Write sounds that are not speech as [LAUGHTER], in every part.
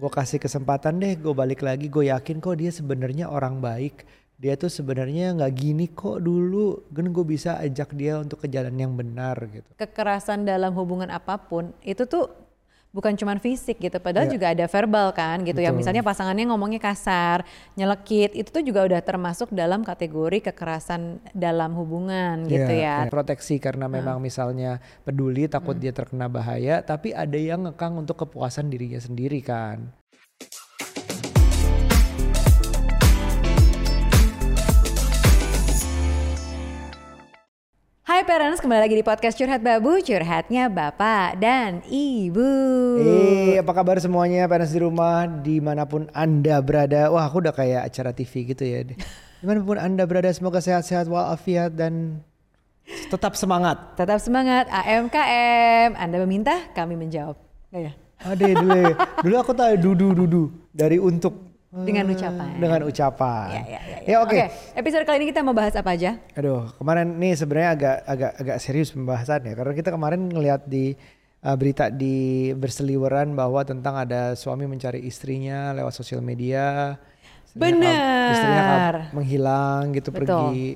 gue kasih kesempatan deh gue balik lagi. Gue yakin kok dia sebenarnya orang baik. Dia tuh sebenarnya nggak gini kok dulu. Kan gue bisa ajak dia untuk ke jalan yang benar gitu. Kekerasan dalam hubungan apa pun itu tuh bukan cuman fisik gitu, padahal Iya. juga ada verbal kan gitu ya. Betul. Misalnya pasangannya ngomongnya kasar, nyelekit, itu tuh juga udah termasuk dalam kategori kekerasan dalam hubungan gitu Iya, ya. kayak proteksi karena memang misalnya peduli takut dia terkena bahaya tapi ada yang ngekang untuk kepuasan dirinya sendiri kan Hai parents, kembali lagi di podcast Curhat Babu, curhatnya Bapak dan Ibu. Eh, apa kabar semuanya parents di rumah di mana pun anda berada? Wah, aku udah kayak acara TV gitu ya. [LAUGHS] Di mana pun anda berada, semoga sehat-sehat walafiat dan tetap semangat. Tetap semangat, AMKM. Anda meminta, kami menjawab. Nggak ya? Ade [LAUGHS] dulu, dulu aku tahu dudu dudu dari untuk Dengan ucapan. Dengan ucapan. Ya, ya, ya. Ya, oke. episode kali ini kita mau bahas apa aja? Aduh, kemarin nih sebenarnya agak agak agak serius pembahasannya karena kita kemarin ngelihat di uh, berita di berseliweran bahwa tentang ada suami mencari istrinya lewat sosial media. Benar. Istrinya menghilang gitu Betul. pergi.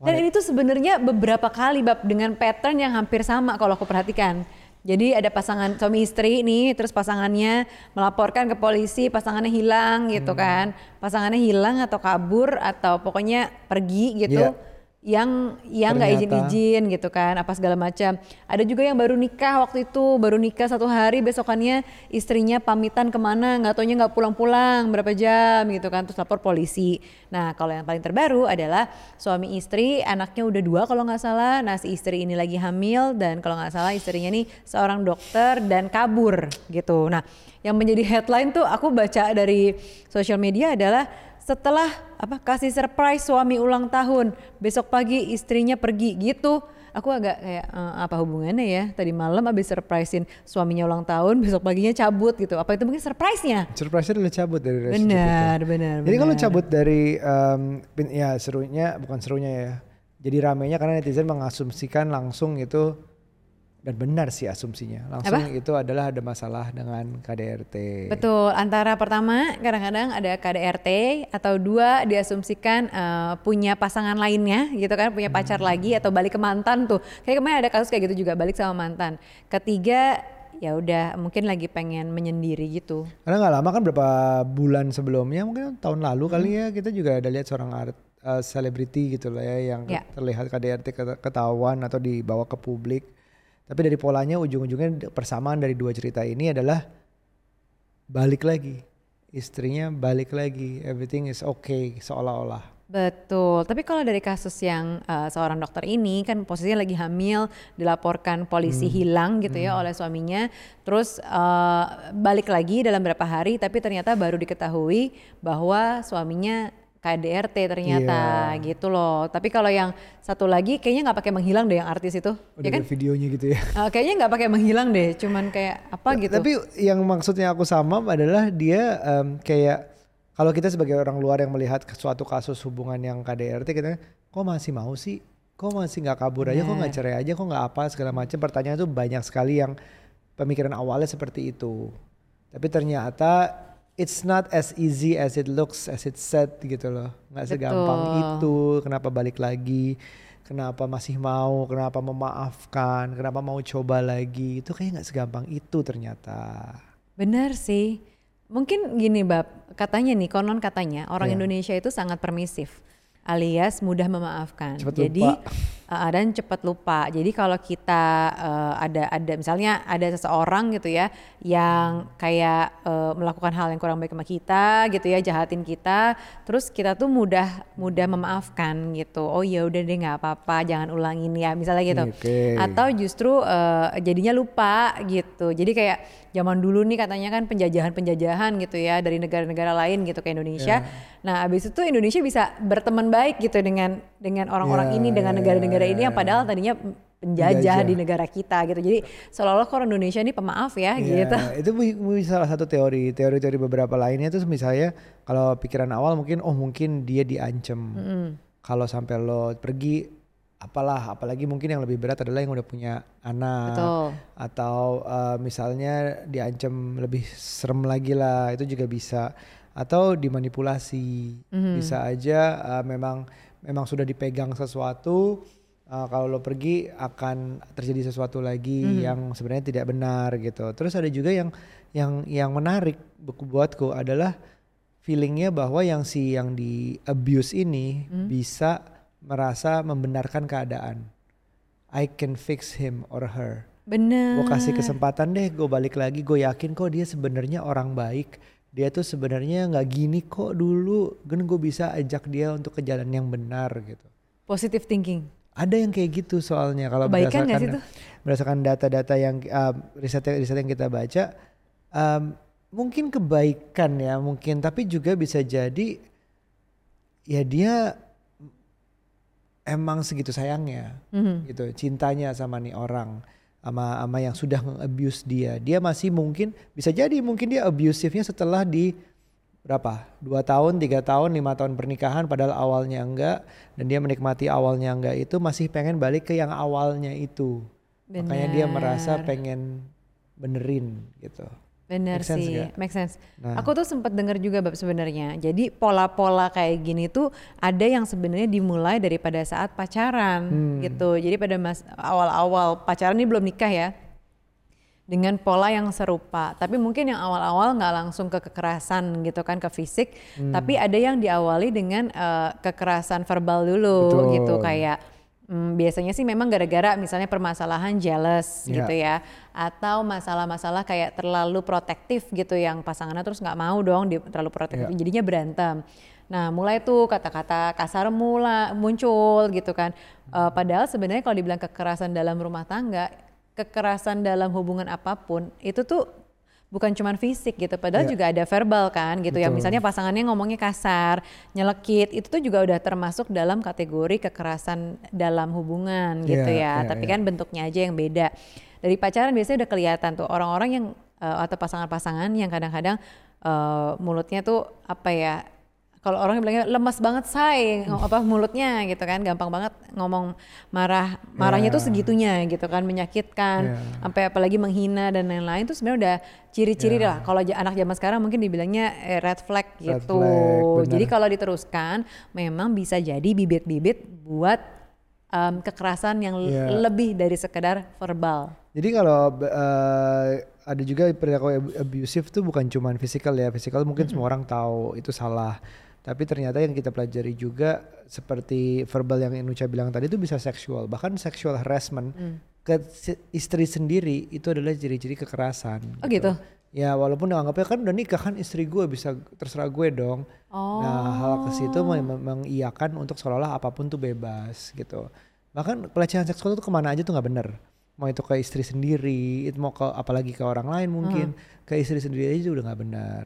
Dan ini tuh sebenarnya beberapa kali bab dengan pattern yang hampir sama kalau aku perhatikan. Jadi ada pasangan suami istri nih, terus pasangannya melaporkan ke polisi, pasangannya hilang gitu Hmm. kan. Pasangannya hilang atau kabur atau pokoknya pergi gitu. Iya. Yang yang nggak izin-izin gitu kan, apa segala macam. Ada juga yang baru nikah waktu itu, baru nikah satu hari, besokannya istrinya pamitan ke mana, nggak taunya nggak pulang-pulang berapa jam gitu kan, terus lapor polisi. Nah kalau yang paling terbaru adalah suami istri, anaknya udah dua kalau nggak salah. Nah si istri ini lagi hamil dan kalau nggak salah istrinya nih seorang dokter dan kabur gitu. Nah yang menjadi headline tuh aku baca dari sosial media adalah setelah apa kasih surprise suami ulang tahun. Besok pagi istrinya pergi gitu. Aku agak kayak "Eh, apa hubungannya ya? Tadi malam abis surprisein suaminya ulang tahun besok paginya cabut gitu. Apa itu mungkin surprise-nya? Surprise-nya udah cabut dari relationship itu. benar benar Jadi kalau cabut dari pin- ya serunya bukan serunya ya. Jadi ramenya karena netizen mengasumsikan langsung itu dan benar sih asumsinya. Langsung itu adalah ada masalah dengan KDRT. Betul, antara pertama kadang-kadang ada KDRT atau dua diasumsikan eh, punya pasangan lainnya gitu kan, punya pacar lagi atau balik ke mantan tuh. Kayak kemarin ada kasus kayak gitu juga, balik sama mantan. Ketiga ya udah mungkin lagi pengen menyendiri gitu. Karena nggak lama kan berapa bulan sebelumnya mungkin tahun lalu kali ya kita juga ada lihat seorang art eh, selebriti gitu lah ya yang Ya. terlihat KDRT ket- ketahuan atau dibawa ke publik. Tapi dari polanya ujung-ujungnya persamaan dari dua cerita ini adalah balik lagi. Istrinya balik lagi, everything is okay seolah-olah. Betul, tapi kalau dari kasus yang eh, seorang dokter ini kan posisinya lagi hamil, dilaporkan polisi hilang gitu ya oleh suaminya, terus eh, balik lagi dalam berapa hari, tapi ternyata baru diketahui bahwa suaminya KDRT ternyata gitu loh. Tapi kalau yang satu lagi kayaknya nggak pakai menghilang deh yang artis itu, Udah ya kan? videonya gitu ya. Eh, kayaknya nggak pakai menghilang deh, cuman kayak apa gitu. Tapi yang maksudnya aku sama adalah dia em, kayak kalau kita sebagai orang luar yang melihat suatu kasus hubungan yang KDRT kita kok masih mau sih? Kok masih nggak kabur aja? Kok nggak cerai aja? Kok nggak apa segala macam? Pertanyaan itu banyak sekali yang pemikiran awalnya seperti itu. Tapi ternyata it's not as easy as it looks, as it said gitu loh. Nggak segampang Betul. itu. Kenapa balik lagi? Kenapa masih mau? Kenapa memaafkan? Kenapa mau coba lagi? Itu kayak nggak segampang itu ternyata. Benar sih. Mungkin gini Bab, katanya nih, konon katanya orang Iya. Indonesia itu sangat permisif alias mudah memaafkan. Cepet Jadi lupa. Uh, dan cepat lupa. Jadi kalau kita uh, ada ada misalnya ada seseorang gitu ya yang kayak uh, melakukan hal yang kurang baik sama kita gitu ya, jahatin kita, terus kita tuh mudah mudah memaafkan gitu. Oh ya udah deh nggak apa-apa, jangan ulangin ya, misalnya gitu. Oke. Atau justru eh, jadinya lupa gitu. Jadi kayak zaman dulu nih katanya kan penjajahan-penjajahan gitu ya dari negara-negara lain gitu ke Indonesia. Nah, abis itu Indonesia bisa berteman baik gitu dengan dengan orang-orang Ya, ini dengan ya, negara-negara ya, ini yang padahal tadinya penjajah di negara kita gitu. Jadi seolah-olah kalau Indonesia ini pemaaf ya gitu. Iya, [LAUGHS] itu salah satu teori. Teori-teori beberapa lainnya itu misalnya kalau pikiran awal mungkin oh mungkin dia diancam. Kalau sampai lo pergi apalah apalagi mungkin yang lebih berat adalah yang udah punya anak Betul. atau uh, misalnya diancam lebih serem lagi lah itu juga bisa atau dimanipulasi Mhm. bisa aja uh, memang memang sudah dipegang sesuatu uh, kalau lo pergi akan terjadi sesuatu lagi Mhm. yang sebenarnya tidak benar gitu terus ada juga yang yang yang menarik buku buatku adalah feelingnya bahwa yang si yang di abuse ini Hmm. bisa merasa membenarkan keadaan I can fix him or her Bener. gue kasih kesempatan deh gue balik lagi gue yakin kok dia sebenarnya orang baik dia tuh sebenarnya nggak gini kok dulu kan gue bisa ajak dia untuk ke jalan yang benar gitu Positive thinking. Ada yang kayak gitu soalnya kalau Kebaikan berdasarkan berdasarkan data-data yang um, riset riset yang kita baca um, mungkin kebaikan ya mungkin tapi juga bisa jadi ya dia emang segitu sayangnya Mhm. gitu cintanya sama nih orang sama sama yang sudah abuse dia dia masih mungkin bisa jadi mungkin dia abusive-nya setelah di berapa dua tahun tiga tahun lima tahun pernikahan padahal awalnya enggak dan dia menikmati awalnya enggak itu masih pengen balik ke yang awalnya itu makanya dia merasa Bener. pengen benerin gitu Bener Make sih, nggak? make sense. Nah. Aku tuh sempat dengar juga bab sebenarnya. Jadi pola-pola kayak gini tuh ada yang sebenarnya dimulai daripada saat pacaran Hmm. gitu. Jadi pada mas awal-awal pacaran ini belum nikah ya. Dengan pola yang serupa, tapi mungkin yang awal-awal nggak langsung ke kekerasan gitu kan ke fisik, Hmm. tapi ada yang diawali dengan eh, kekerasan verbal dulu Betul. gitu kayak Hmm, biasanya sih memang gara-gara misalnya permasalahan jealous Ya. gitu ya atau masalah-masalah kayak terlalu protektif gitu yang pasangannya terus nggak mau dong di, terlalu protektif Ya. jadinya berantem. Nah mulai tuh kata-kata kasar mula muncul gitu kan. Eh, padahal sebenarnya kalau dibilang kekerasan dalam rumah tangga, kekerasan dalam hubungan apa pun itu tuh bukan cuman fisik gitu, padahal Ya. juga ada verbal kan gitu ya. Betul. Misalnya pasangannya ngomongnya kasar, nyelekit, itu tuh juga udah termasuk dalam kategori kekerasan dalam hubungan gitu Iya, ya. iya, Tapi iya. kan bentuknya aja yang beda. Dari pacaran biasanya udah kelihatan tuh orang-orang yang eh, atau pasangan-pasangan yang kadang-kadang eh, mulutnya tuh apa ya? Kalau orang bilangnya lemas banget say, apa mulutnya gitu kan, gampang banget ngomong marah, marahnya tuh Iya. segitunya gitu kan, menyakitkan, Iya. sampai apalagi menghina dan lain-lain tuh sebenarnya udah ciri-ciri Iya. lah. Kalau anak zaman sekarang mungkin dibilangnya eh, red flag Red gitu. flag. Jadi kalau diteruskan, memang bisa jadi bibit-bibit buat em, kekerasan yang Iya. lebih dari sekedar verbal. Jadi kalau eh, ada juga perilaku ab- abusive tuh bukan cuman fisikal ya, fisikal mungkin semua orang tahu itu salah. Tapi ternyata yang kita pelajari juga seperti verbal yang Inuca bilang tadi itu bisa seksual, bahkan sexual harassment Hmm. ke istri sendiri itu adalah ciri-ciri kekerasan. Oh gitu? Ya walaupun anggapnya kan udah nikah kan istri gue bisa terserah gue dong. Oh. Nah hal ke situ meng- mengiyakan untuk seolah-olah apa pun tuh bebas gitu. Bahkan pelecehan seksual itu ke mana aja tuh nggak bener. Mau itu ke istri sendiri, itu mau ke apalagi ke orang lain mungkin, ke istri sendiri aja udah nggak benar.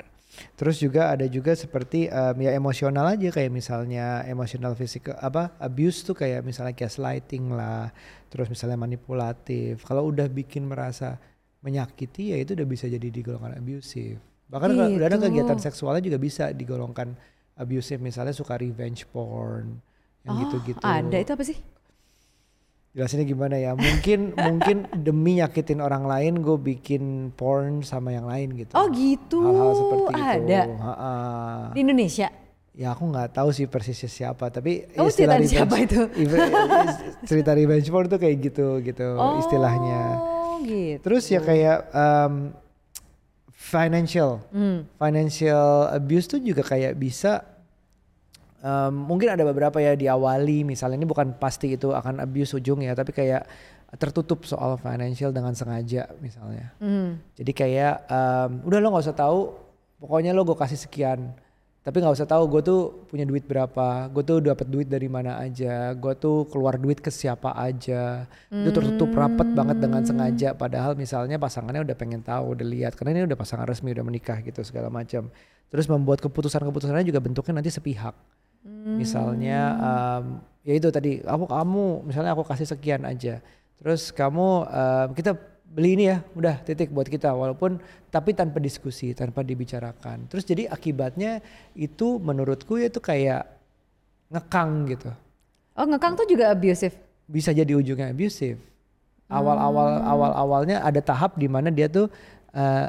Terus juga ada juga seperti em, ya emosional aja kayak misalnya emosional fisik apa abuse tuh kayak misalnya gaslighting lah, terus misalnya manipulatif. Kalau udah bikin merasa menyakiti ya itu udah bisa jadi digolongkan abusive. Bahkan kalau udah ada Gitu. kegiatan seksualnya juga bisa digolongkan abusive misalnya suka revenge porn yang Oh, gitu-gitu. Ada itu apa sih? Jelasinnya gimana ya? Mungkin [LAUGHS] mungkin demi nyakitin orang lain gue bikin porn sama yang lain gitu. Oh gitu. Hal-hal seperti itu. Ada Ha-ha. di Indonesia. Ya aku nggak tahu sih persisnya siapa, tapi Kamu istilah ceritain siapa itu? [LAUGHS] Cerita revenge porn tuh kayak gitu gitu istilahnya. Oh gitu. Terus ya kayak um, financial, Hmm. financial abuse tuh juga kayak bisa um, mungkin ada beberapa ya diawali misalnya ini bukan pasti itu akan abuse ujung ya, tapi kayak tertutup soal financial dengan sengaja misalnya. Hmm. Jadi kayak um, udah lo nggak usah tahu, pokoknya lo gue kasih sekian. Tapi nggak usah tahu gue tuh punya duit berapa, gue tuh dapat duit dari mana aja, gue tuh keluar duit ke siapa aja. Itu tertutup rapat banget dengan sengaja. Padahal misalnya pasangannya udah pengen tahu, udah lihat, karena ini udah pasangan resmi, udah menikah gitu segala macam. Terus membuat keputusan-keputusannya juga bentuknya nanti sepihak. Misalnya um, ya itu tadi, aku kamu, misalnya aku kasih sekian aja. Terus kamu um, kita beli ini ya, udah titik buat kita walaupun tapi tanpa diskusi, tanpa dibicarakan. Terus jadi akibatnya itu menurutku ya itu kayak ngekang gitu. Oh ngekang tuh juga abusive. bisa jadi ujungnya abusive. Awal-awal Hmm. awal-awalnya ada tahap di mana dia tuh eh,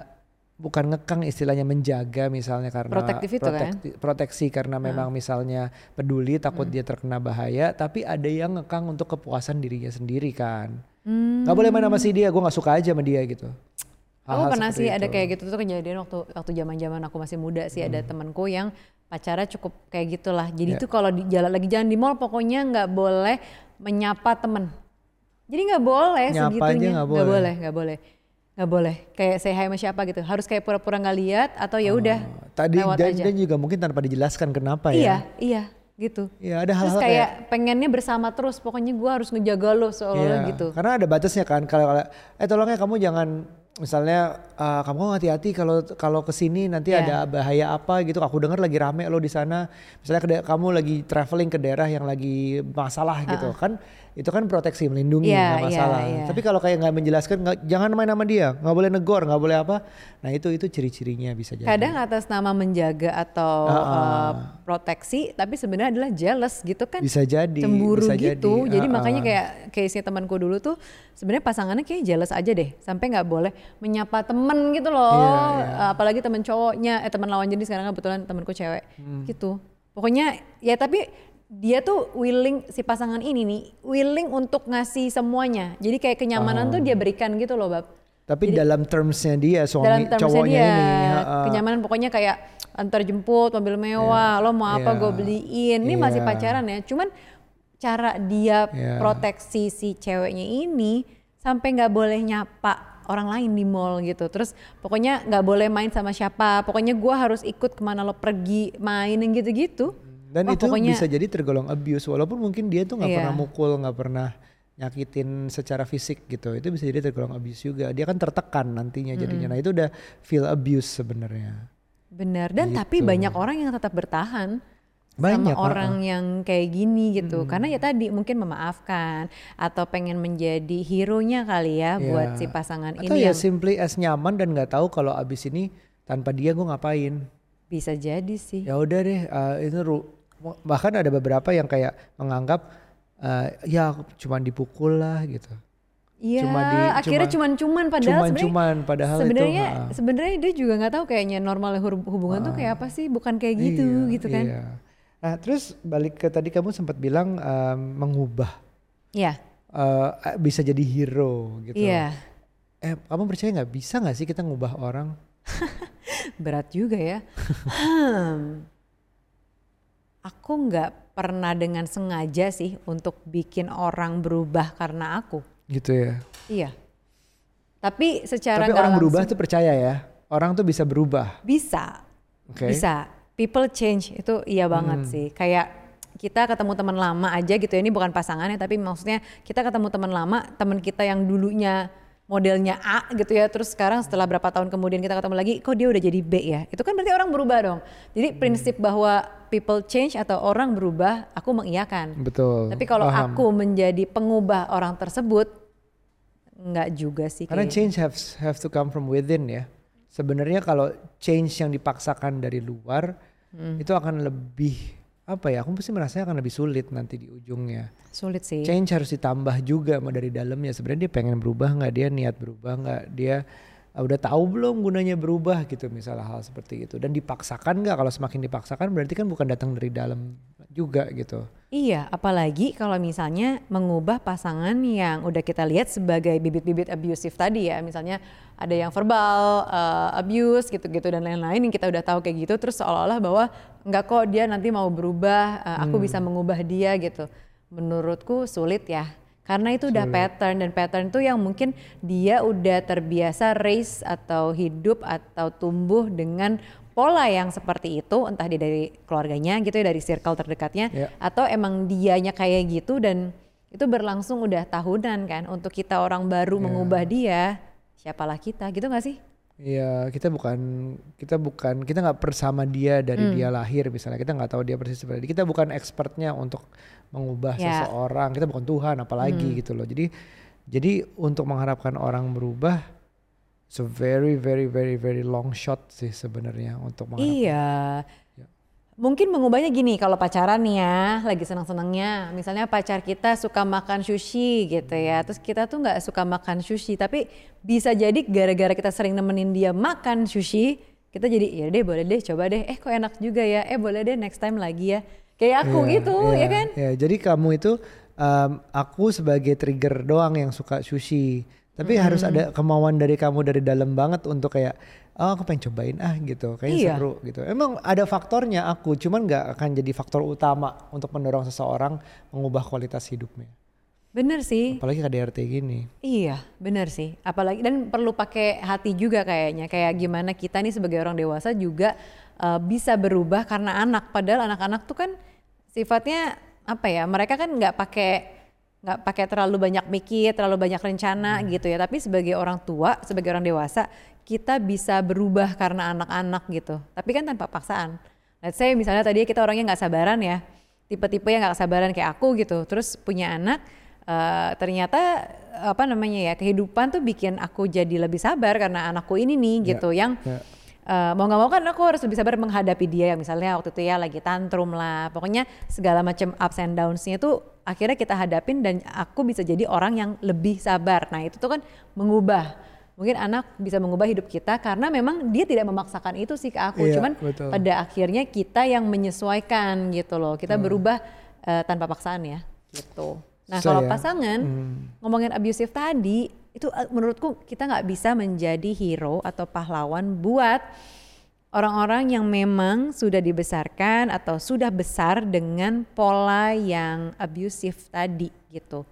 bukan ngekang istilahnya menjaga misalnya karena Protektif itu kan? protekti- proteksi karena memang misalnya peduli takut Hmm. dia terkena bahaya, tapi ada yang ngekang untuk kepuasan dirinya sendiri kan. Hmm. Gak boleh main sama si dia, gue gak suka aja sama dia gitu. Aku pernah sih ada itu. kayak gitu tuh kejadian waktu waktu zaman-zaman aku masih muda sih ada Hmm. temanku yang pacarnya cukup kayak gitulah. Jadi Ya. tuh kalau di jalan lagi jalan di mall pokoknya nggak boleh menyapa temen. Jadi nggak boleh Nyapa aja segitunya. nggak Nggak boleh. boleh, nggak boleh. Nggak boleh. Kayak saya sama siapa gitu. Harus kayak pura-pura nggak lihat atau ya udah Tadi lewat dan, aja. dan juga mungkin tanpa dijelaskan kenapa Iya, ya. iya gitu. Iya ada hal-hal kayak, pengennya bersama terus. Pokoknya gua harus ngejaga lo seolah-olah Iya, gitu. Karena ada batasnya kan. Kalau kalau- eh tolongnya kamu jangan misalnya eh, kamu hati-hati kalau kalau ke sini nanti Iya. ada bahaya apa gitu. Aku dengar lagi rame lo di sana. Misalnya kamu lagi traveling ke daerah yang lagi masalah gitu kan. Itu kan proteksi melindungi Iya, nggak iya, masalah. iya. Tapi kalau kayak nggak menjelaskan nggak- jangan main sama dia, nggak boleh negor, nggak boleh apa. Nah itu itu ciri-cirinya bisa jadi. Kadang atas nama menjaga atau Ah, uh, ah. proteksi, tapi sebenarnya adalah jealous gitu kan. bisa jadi. cemburu bisa gitu. Jadi, Jadi, Ah, makanya kayak case-nya temanku dulu tuh sebenarnya pasangannya kayak jealous aja deh. Sampai nggak boleh menyapa temen gitu loh. Iya, iya. Uh, Apalagi temen cowoknya, eh teman lawan jenis sekarang kebetulan temanku cewek. Hmm. Gitu. Pokoknya ya tapi dia tuh willing si pasangan ini nih willing untuk ngasih semuanya. Jadi kayak kenyamanan tuh dia berikan gitu loh, Bab. Tapi dalam termsnya dia suami Dalam termsnya cowoknya dia, ini. ah, ah. kenyamanan pokoknya kayak antar jemput, mobil mewah, lo mau apa Iya. gue beliin. Ini masih Iya. pacaran ya. Cuman cara dia Iya. proteksi si ceweknya ini sampai nggak boleh nyapa orang lain di mall gitu. Terus pokoknya nggak boleh main sama siapa. Pokoknya gua harus ikut ke mana lo pergi main gitu-gitu. Dan Wah, itu pokoknya bisa jadi tergolong abuse walaupun mungkin dia tuh nggak Iya. pernah mukul, nggak pernah nyakitin secara fisik gitu. Itu bisa jadi tergolong abuse juga. Dia kan tertekan nantinya jadinya. Nah, itu udah feel abuse sebenarnya. benar. Dan tapi Gitu. banyak orang yang tetap bertahan. Banyak, sama orang yang kayak gini gitu karena ya tadi mungkin memaafkan atau pengen menjadi hero-nya kali ya Iya. buat si pasangan Atau ini ya yang simply as nyaman dan nggak tahu kalau abis ini tanpa dia gue ngapain. bisa jadi sih Ya udah deh, uh, itu ru- bahkan ada beberapa yang kayak menganggap uh, ya cuman dipukul lah gitu. Iya, cuma di- akhirnya cuma- cuman-cuman padahal sebenarnya Cuman-cuman padahal sebenarnya sebenarnya dia juga nggak tahu kayaknya normalnya hur- hubungan tuh kayak apa sih, bukan kayak gitu Iya, gitu kan. Iya. Nah terus balik ke tadi kamu sempat bilang um, mengubah Iya. uh, bisa jadi hero gitu. Iya. Eh kamu percaya nggak bisa nggak sih kita ngubah orang? [LAUGHS] Berat juga ya. [LAUGHS] Hmm. Aku nggak pernah dengan sengaja sih untuk bikin orang berubah karena aku. Gitu ya. Iya. Tapi secara Tapi orang berubah tuh percaya ya. Orang tuh bisa berubah. bisa. Oke. Bisa. People change itu iya banget Hmm. sih. Kayak kita ketemu teman lama aja gitu ya. Ini bukan pasangannya tapi maksudnya kita ketemu teman lama, teman kita yang dulunya modelnya A gitu ya. Terus sekarang setelah berapa tahun kemudian kita ketemu lagi, kok dia udah jadi B ya. Itu kan berarti orang berubah dong. Jadi Hmm. prinsip bahwa people change atau orang berubah, aku mengiyakan. Betul. Tapi kalau paham. aku menjadi pengubah orang tersebut, nggak juga sih Karena kayaknya. change have have to come from within ya. Sebenarnya kalau change yang dipaksakan dari luar Hmm. itu akan lebih apa ya? Aku pasti merasa akan lebih sulit nanti di ujungnya. Sulit sih. Change harus ditambah juga dari dalamnya. Sebenarnya dia pengen berubah nggak? Dia niat berubah nggak? Dia udah tahu belum gunanya berubah gitu misalnya hal seperti itu. Dan dipaksakan nggak? Kalau semakin dipaksakan berarti kan bukan datang dari dalam juga gitu. Iya, apalagi kalau misalnya mengubah pasangan yang udah kita lihat sebagai bibit-bibit abusive tadi ya, misalnya ada yang verbal uh, abuse gitu-gitu dan lain-lain yang kita udah tahu kayak gitu, terus seolah-olah bahwa nggak kok dia nanti mau berubah, uh, aku bisa mengubah dia gitu. Menurutku sulit ya, karena itu udah pattern dan pattern itu yang mungkin dia udah terbiasa raise atau hidup atau tumbuh dengan pola yang seperti itu entah dia dari keluarganya gitu ya dari circle terdekatnya Ya. atau emang dianya kayak gitu dan itu berlangsung udah tahunan kan untuk kita orang baru mengubah dia siapalah kita gitu gak sih Iya, kita bukan kita bukan kita nggak bersama dia dari Hmm. dia lahir misalnya kita nggak tahu dia persis seperti. Kita bukan expertnya untuk mengubah Ya. seseorang. Kita bukan Tuhan apalagi Hmm. gitu loh. Jadi jadi untuk mengharapkan orang berubah so very very very very long shot sih sebenarnya untuk mengharapkan. iya Ya. Mungkin mengubahnya gini, kalau pacaran nih ya, lagi senang-senangnya, misalnya pacar kita suka makan sushi gitu ya, terus kita tuh nggak suka makan sushi, tapi bisa jadi gara-gara kita sering nemenin dia makan sushi, kita jadi ya deh boleh deh coba deh, eh kok enak juga ya, eh boleh deh next time lagi ya, kayak aku Iya, gitu iya, ya kan? iya. jadi kamu itu um, aku sebagai trigger doang yang suka sushi. Tapi harus ada kemauan dari kamu dari dalam banget untuk kayak oh aku pengen cobain ah gitu, kayaknya Iya. seru gitu. Emang ada faktornya aku, cuman nggak akan jadi faktor utama untuk mendorong seseorang mengubah kualitas hidupnya. Bener sih, Apalagi KDRT gini. Iya, benar sih. Apalagi dan perlu pakai hati juga kayaknya. Kayak gimana kita nih sebagai orang dewasa juga uh, bisa berubah karena anak. Padahal anak-anak tuh kan sifatnya apa ya? Mereka kan nggak pakai nggak pakai terlalu banyak mikir, terlalu banyak rencana gitu ya. Tapi sebagai orang tua, sebagai orang dewasa, kita bisa berubah karena anak-anak gitu. Tapi kan tanpa paksaan. Let's say misalnya tadi kita orangnya nggak sabaran ya, tipe-tipe yang nggak sabaran kayak aku gitu. Terus punya anak, eh, ternyata apa namanya ya kehidupan tuh bikin aku jadi lebih sabar karena anakku ini nih Ya, gitu yang ya. Eh, mau nggak mau kan aku harus lebih sabar menghadapi dia yang misalnya waktu itu ya lagi tantrum lah. Pokoknya segala macam ups and downs-nya tuh akhirnya kita hadapin dan aku bisa jadi orang yang lebih sabar. Nah itu tuh kan mengubah. Mungkin anak bisa mengubah hidup kita karena memang dia tidak memaksakan itu sih ke aku. Iya, cuman betul. pada akhirnya kita yang menyesuaikan gitu loh. Kita berubah eh, tanpa paksaan ya. Gitu. Nah So, kalau ya. pasangan ngomongin abusive tadi itu eh, menurutku kita nggak bisa menjadi hero atau pahlawan buat orang-orang yang memang sudah dibesarkan atau sudah besar dengan pola yang abusive tadi gitu.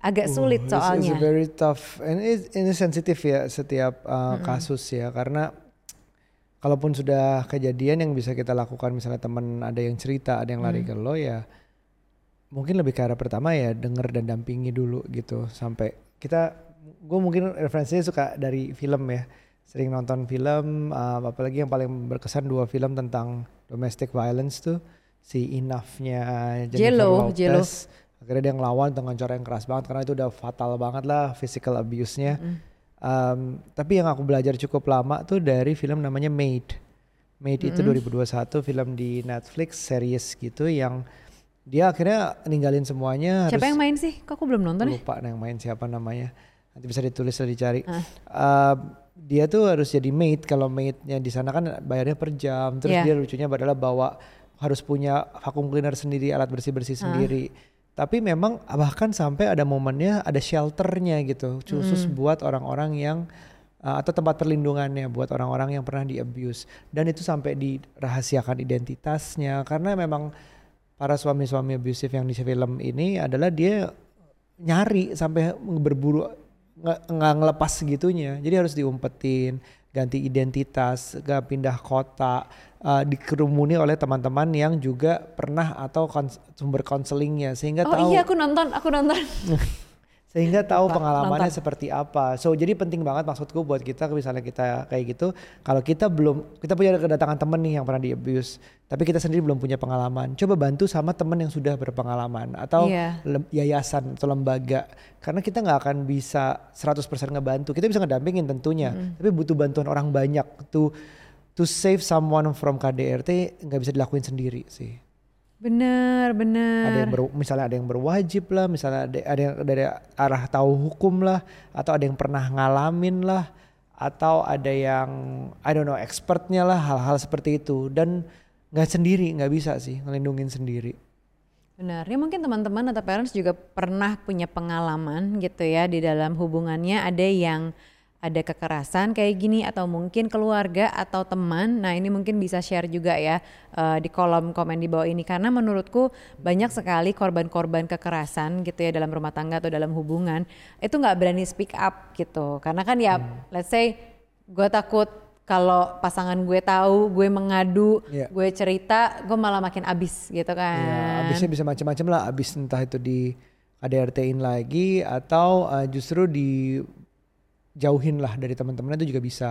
Agak sulit is soalnya. a very tough. And it- ini sensitif ya setiap uh, kasus ya karena kalaupun sudah kejadian yang bisa kita lakukan misalnya teman ada yang cerita ada yang lari ke lo ya mungkin lebih ke arah pertama ya denger dan dampingi dulu gitu sampai kita gue mungkin referensinya suka dari film ya. Sering nonton film uh, apalagi yang paling berkesan dua film tentang domestic violence tuh si Enough-nya Jennifer J.Lo, Lopez. J.Lo. akhirnya dia ngelawan dengan cara yang keras banget karena itu udah fatal banget lah physical abuse-nya. Um, tapi yang aku belajar cukup lama tuh dari film namanya Made Made itu 2021 film di Netflix series gitu yang dia akhirnya ninggalin semuanya siapa harus yang main sih? Kok aku belum nonton ya lupa yang main siapa namanya. Nanti bisa ditulis dan dicari. Ah. Uh, dia tuh harus jadi maid kalau maidnya di sana kan bayarnya per jam. Terus Iya. dia lucunya adalah bawa harus punya vacuum cleaner sendiri alat bersih bersih Ah. sendiri. Tapi memang bahkan sampai ada momennya ada shelternya gitu. Khusus Hmm. buat orang-orang yang uh, atau tempat perlindungannya buat orang-orang yang pernah di abuse dan itu sampai dirahasiakan identitasnya. Karena memang para suami-suami abusive yang di film ini adalah dia nyari sampai berburu nggak ngelepas segitunya. Jadi harus diumpetin ganti identitas gak pindah kota uh, dikerumuni oleh teman-teman yang juga pernah atau kons- sumber konselingnya sehingga oh tahu iya aku nonton aku nonton [LAUGHS] sehingga tahu Lupa, pengalamannya seperti apa. So jadi penting banget maksudku buat kita misalnya kita kayak gitu, kalau kita belum kita punya kedatangan temen nih yang pernah di abuse, tapi kita sendiri belum punya pengalaman, coba bantu sama temen yang sudah berpengalaman atau Iya. lem- yayasan atau lembaga, karena kita nggak akan bisa 100% ngebantu. Kita bisa ngedampingin tentunya, tapi butuh bantuan orang banyak to to save someone from KDRT nggak bisa dilakuin sendiri sih bener bener ada yang ber, misalnya ada yang berwajib lah misalnya ada, ada yang dari arah tahu hukum lah atau ada yang pernah ngalamin lah atau ada yang I don't know expertnya lah hal-hal seperti itu. Dan nggak sendiri nggak bisa sih ngelindungin sendiri. Benar, ya mungkin teman-teman atau parents juga pernah punya pengalaman gitu ya di dalam hubungannya. Ada yang ada kekerasan kayak gini atau mungkin keluarga atau teman. Nah ini mungkin bisa share juga ya eh, di kolom komen di bawah ini karena menurutku banyak sekali korban-korban kekerasan gitu ya dalam rumah tangga atau dalam hubungan itu nggak berani speak up gitu karena kan ya let's say gue takut kalau pasangan gue tahu gue mengadu Iya. gue cerita gue malah makin abis gitu kan ya abisnya bisa macam-macam lah abis entah itu di KDRT-in lagi atau uh, justru dijauhin lah dari teman-temannya itu juga bisa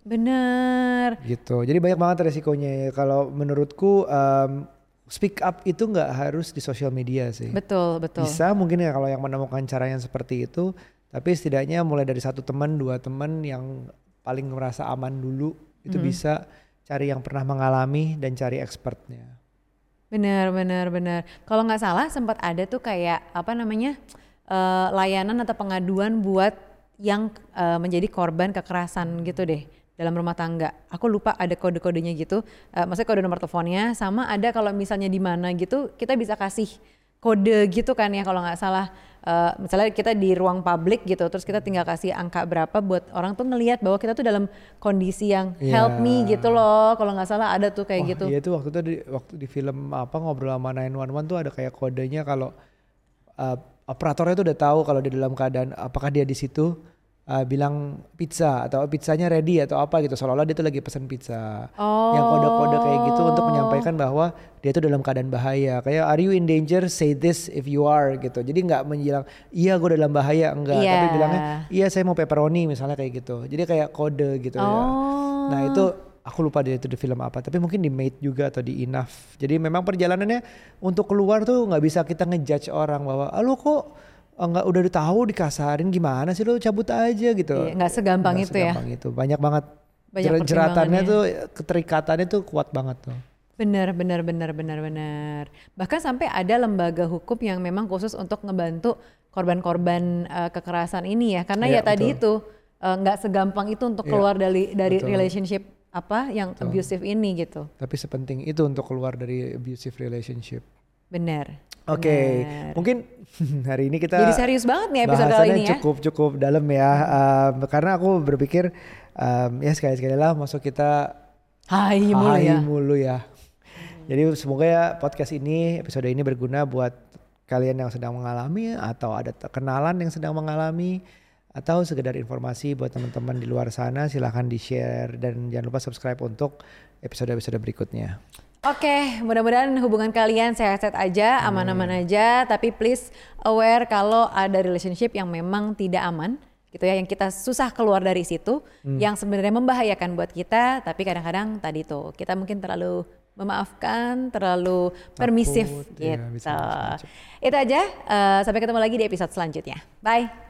Bener. gitu. Jadi banyak banget resikonya. ya. Kalau menurutku um, speak up itu nggak harus di sosial media sih. Betul, betul. Bisa mungkin ya kalau yang menemukan cara yang seperti itu, tapi setidaknya mulai dari satu teman, dua teman yang paling merasa aman dulu itu bisa cari yang pernah mengalami dan cari expertnya. Benar, benar, benar. Kalau nggak salah sempat ada tuh kayak apa namanya eh, layanan atau pengaduan buat yang eh, menjadi korban kekerasan gitu deh dalam rumah tangga. Aku lupa ada kode-kodenya gitu. Eh, maksudnya kode nomor teleponnya sama ada kalau misalnya di mana gitu kita bisa kasih kode gitu kan ya kalau nggak salah. Eh, misalnya kita di ruang publik gitu, terus kita tinggal kasih angka berapa buat orang tuh ngelihat bahwa kita tuh dalam kondisi yang help me gitu loh. Kalau nggak salah ada tuh kayak Wah, gitu. Iya itu waktu itu di, waktu di film apa ngobrol sama 911 tuh ada kayak kodenya kalau uh, operatornya tuh udah tahu kalau di dalam keadaan apakah dia di situ uh, bilang pizza atau pizzanya ready atau apa gitu seolah-olah dia tuh lagi pesan pizza. Yang kode-kode kayak gitu untuk menyampaikan bahwa dia tuh dalam keadaan bahaya. Kayak are you in danger? Say this if you are gitu. Jadi nggak menjelang iya gue dalam bahaya enggak, Iya. tapi bilangnya iya saya mau pepperoni misalnya kayak gitu. Jadi kayak kode gitu ya. Oh. Nah itu aku lupa dia itu di film apa, tapi mungkin di Made juga atau di Enough. Jadi memang perjalanannya untuk keluar tuh nggak bisa kita ngejudge orang bahwa, ah lu kok eh, nggak udah tahu dikasarin gimana sih lu cabut aja gitu. Iya, nggak segampang Nggak itu ya. segampang itu. Banyak banget Banyak jer- jeratannya tuh keterikatannya tuh kuat banget tuh. Benar, benar, benar, benar, benar. Bahkan sampai ada lembaga hukum yang memang khusus untuk ngebantu korban-korban eh, kekerasan ini ya. Karena Iya, ya tadi betul. itu eh, nggak segampang itu untuk Iya, keluar dari dari betul. relationship apa yang abusive ini gitu. Tapi sepenting itu untuk keluar dari abusive relationship. Benar. Oke, benar. mungkin [LAUGHS] hari ini kita Jadi serius banget nih episode kali ini ya. cukup cukup dalam ya. Um, karena aku berpikir um, ya sekali-sekali lah masuk kita Hai mulu hai ya. mulu ya. Jadi semoga ya podcast ini episode ini berguna buat kalian yang sedang mengalami atau ada kenalan yang sedang mengalami atau sekedar informasi buat teman-teman di luar sana silahkan di share dan jangan lupa subscribe untuk episode-episode berikutnya. Oke, mudah-mudahan hubungan kalian sehat-sehat aja, aman-aman aja. Tapi please aware kalau ada relationship yang memang tidak aman, gitu ya, yang kita susah keluar dari situ, yang sebenarnya membahayakan buat kita. Tapi kadang-kadang tadi tuh kita mungkin terlalu memaafkan, terlalu permisif Takut, ya, gitu. bisa macam-macam. Itu aja. eh, sampai ketemu lagi di episode selanjutnya. Bye.